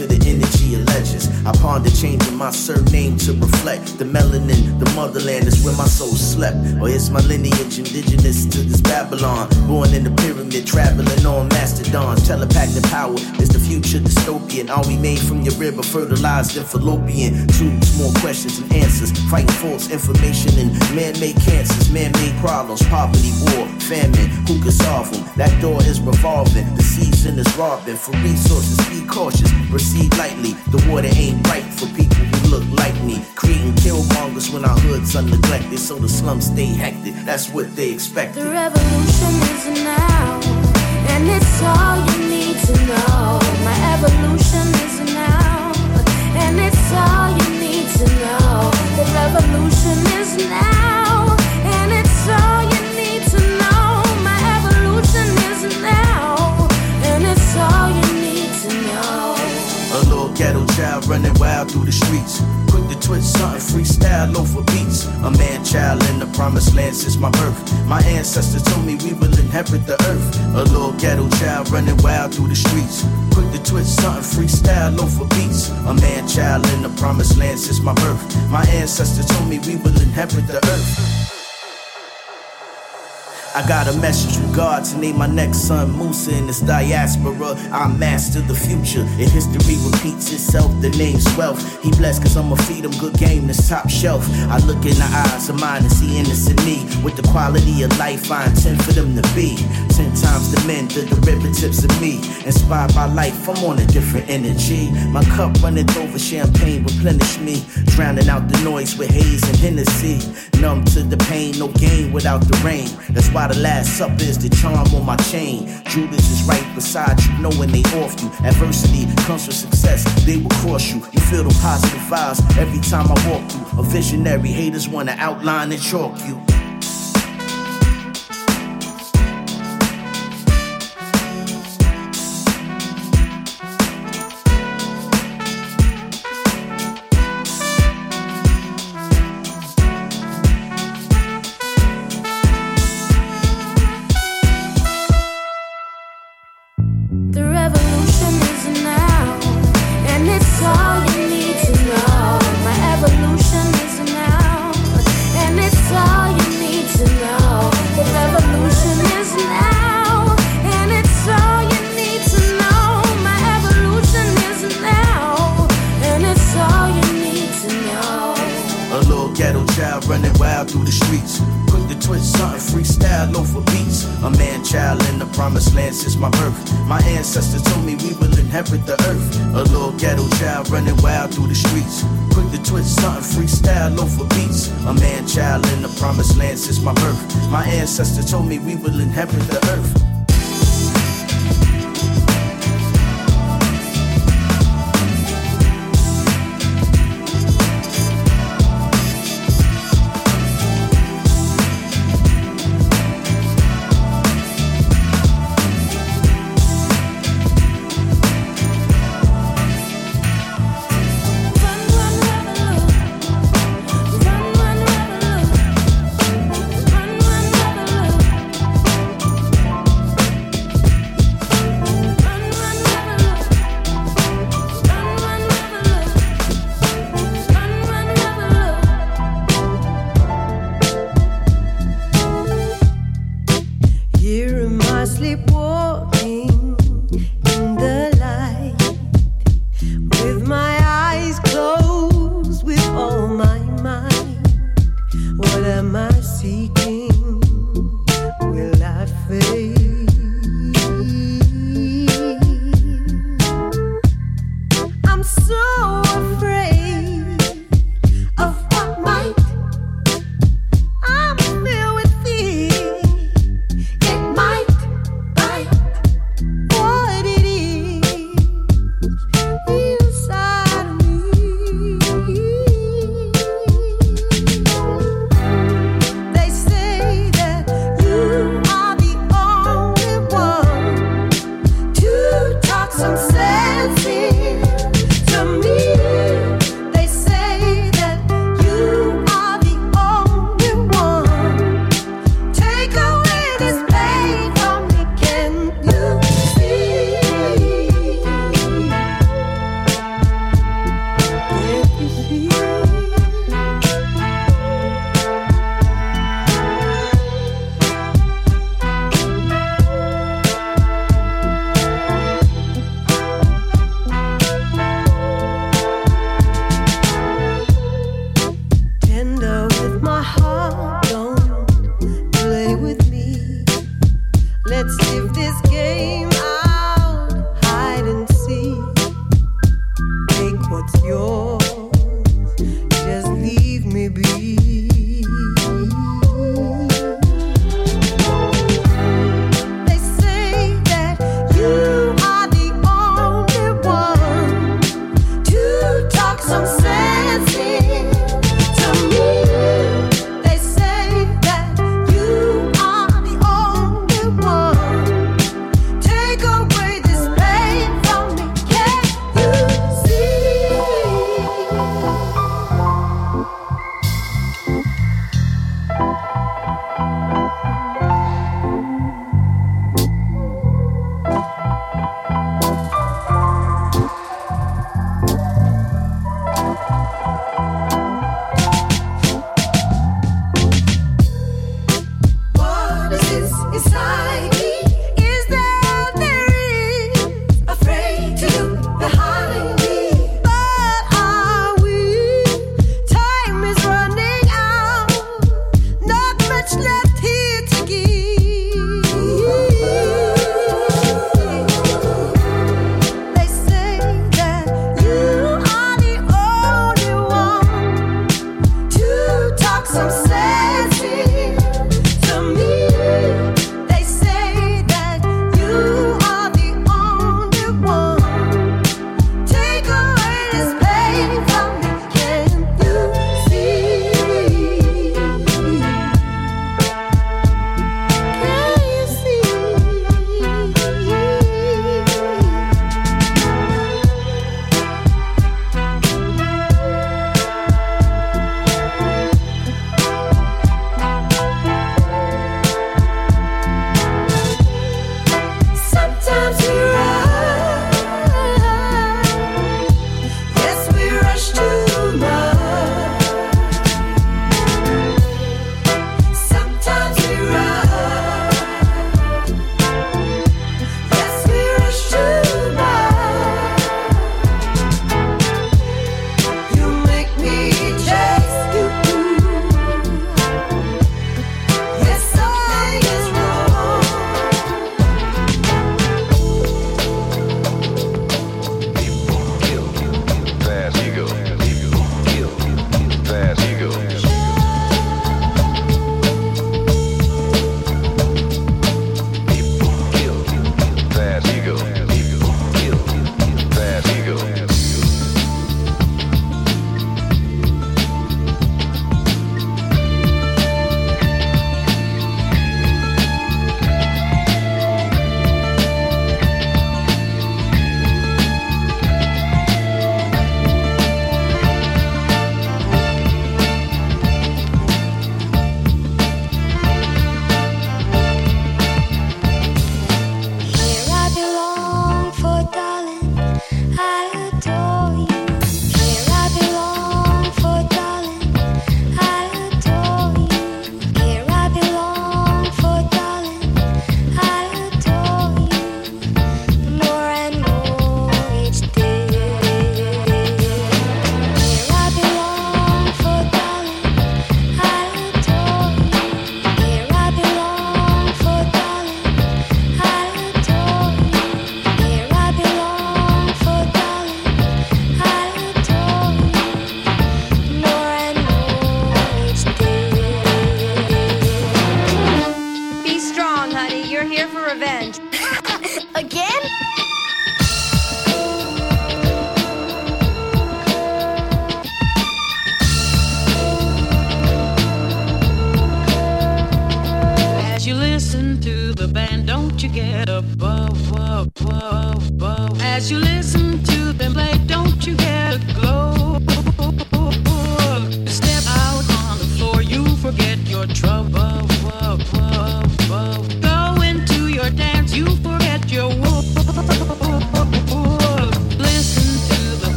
into the legends. I ponder changing my surname to reflect the melanin, the motherland is where my soul slept. Or is my lineage indigenous to this Babylon? Born in the pyramid, traveling on mastodons. Telepathic power is the future dystopian. Are we made from your river, fertilized and fallopian? Tubes, more questions and answers. Fighting false information and man-made cancers, man-made problems, poverty, war, famine. Who can solve them? That door is revolving. The season is robbing. For resources, be cautious. Proceed lightly. The water ain't right for people who look like me. Creating killmongers when our hoods are neglected. So the slums stay hectic. That's what they expect. The revolution is now. And it's all you need to know. My evolution is now. And it's all you need to know. The revolution is now. Running wild through the streets. Quick to twitch something freestyle over beats. A man child in the promised land since my birth. My ancestors told me we will inherit the earth. A little ghetto child running wild through the streets. Quick to twitch something freestyle over beats. A man child in the promised land since my birth. My ancestors told me we will inherit the earth. I got a message from God to name my next son Musa in this diaspora. I master the future. If history repeats itself, the name's wealth. He blessed cause I'ma feed him good game that's top shelf. I look in the eyes of mine and see innocent me. With the quality of life I intend for them to be. Ten times the men, the derivatives of me. Inspired by life, I'm on a different energy. My cup runneth over champagne, replenish me. Drowning out the noise with haze and Hennessy. Numb to the pain, no gain without the rain. That's why the last supper is the charm on my chain. Judas is right beside you, knowing they off you. Adversity comes with success, they will cross you. You feel the positive vibes every time I walk through. A visionary, haters wanna outline and chalk you.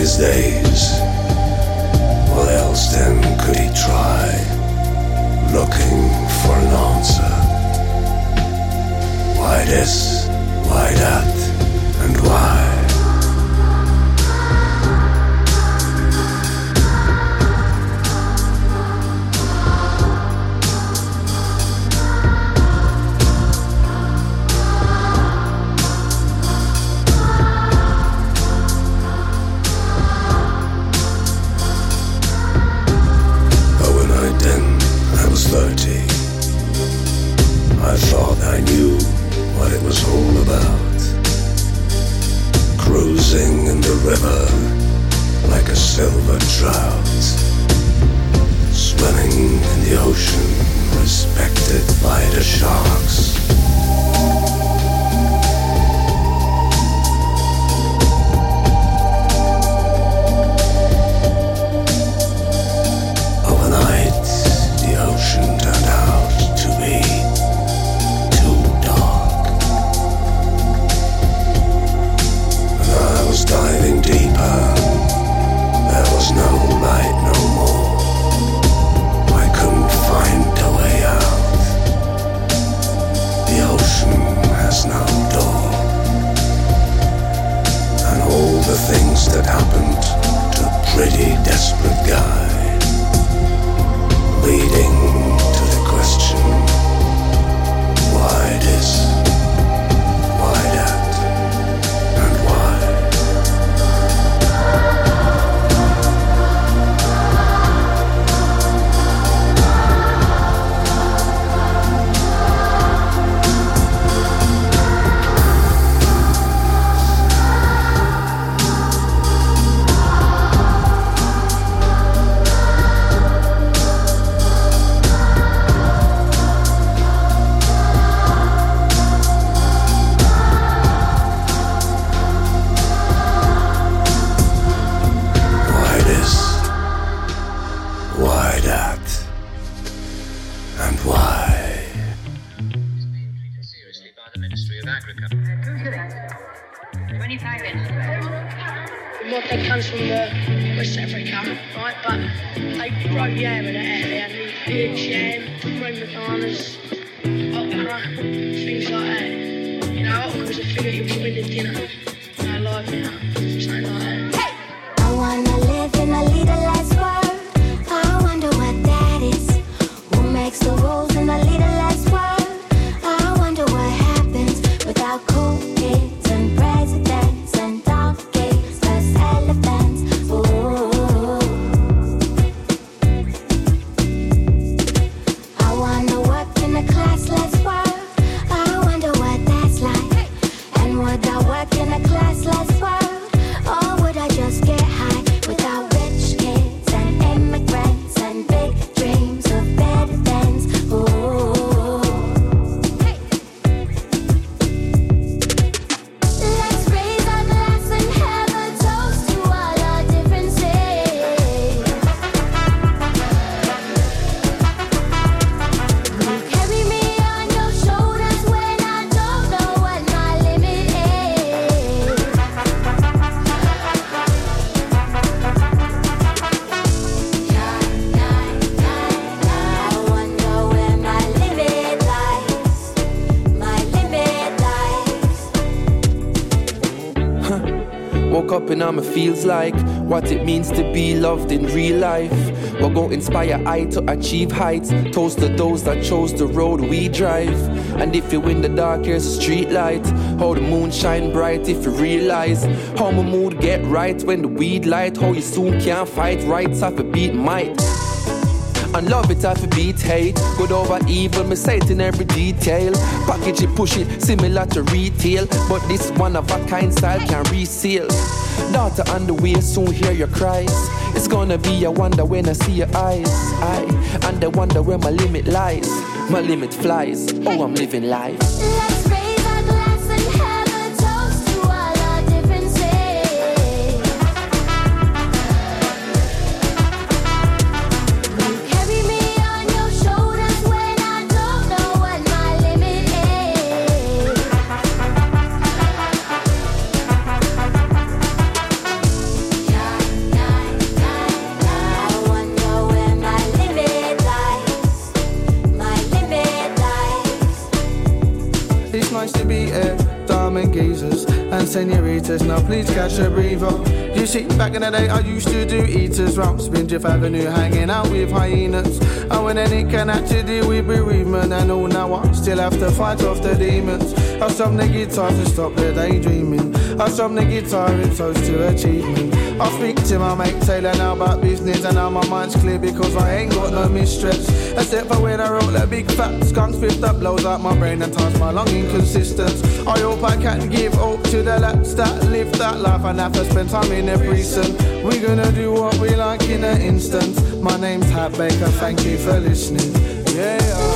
His days. What else then could he try? Looking for an answer. Why this? Why that? Mama feels like, what it means to be loved in real life. We'll go inspire I to achieve heights. Toast to those that chose the road we drive. And if you in the dark, here's a street light. How the moon shine bright if you realize how my mood get right when the weed light. How you soon can't fight rights off a beat might. And love it a beat hate. Good over evil, me say it in every detail. Package it, push it, similar to retail. But this one of a kind style can reseal. Daughter on the way, soon hear your cries. It's gonna be a wonder when I see your eyes. I and I wonder where my limit lies. My limit flies. Oh, I'm living life. Senoritas, now please catch a breather. You see, back in the day, I used to do eaters round Spindrift Avenue, hanging out with hyenas. And when any can actually deal with bereavement, and all now I still have to fight off the demons. I strum the guitar to stop the daydreaming. I strum the guitar in toast to achievement. I speak to my mate Taylor now about business, and now my mind's clear because I ain't got no mistress. Except for when I roll that big fat skunk fist that blows out my brain and ties my lung inconsistent. I hope I can give hope to the lads that live that life and have to spend time in a prison. We're gonna do what we like in an instant. My name's Hat Baker, thank you for listening. Yeah.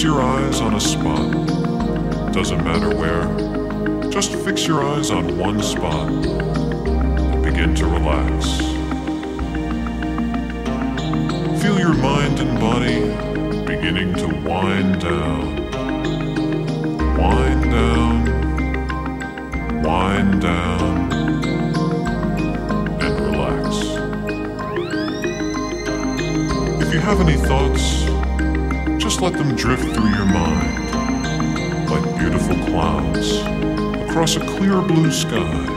Fix your eyes on a spot. Doesn't matter where. Just fix your eyes on one spot and begin to relax. Feel your mind and body beginning to wind down. Wind down. Wind down. And relax. If you have any thoughts, just let them drift through your mind like beautiful clouds across a clear blue sky.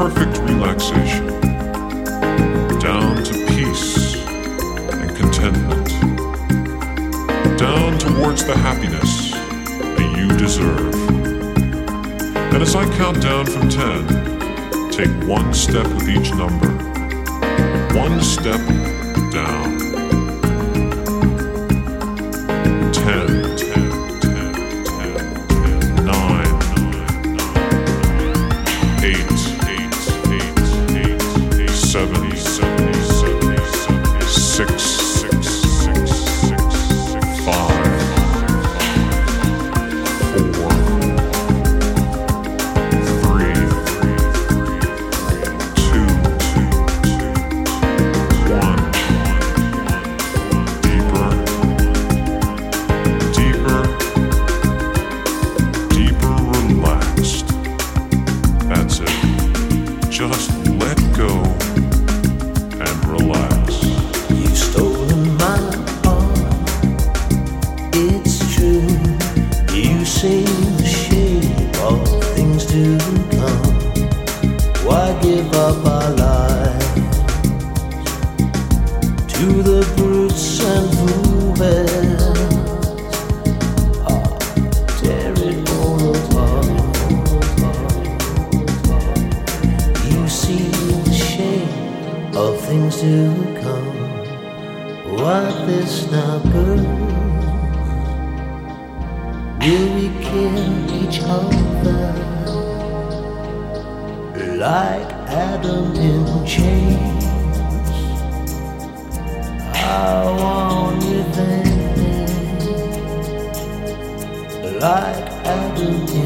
perfect relaxation down to peace and contentment, down towards the happiness that you deserve. And as I count down from 10, take one step with each number, one step down. I want revenge like Adam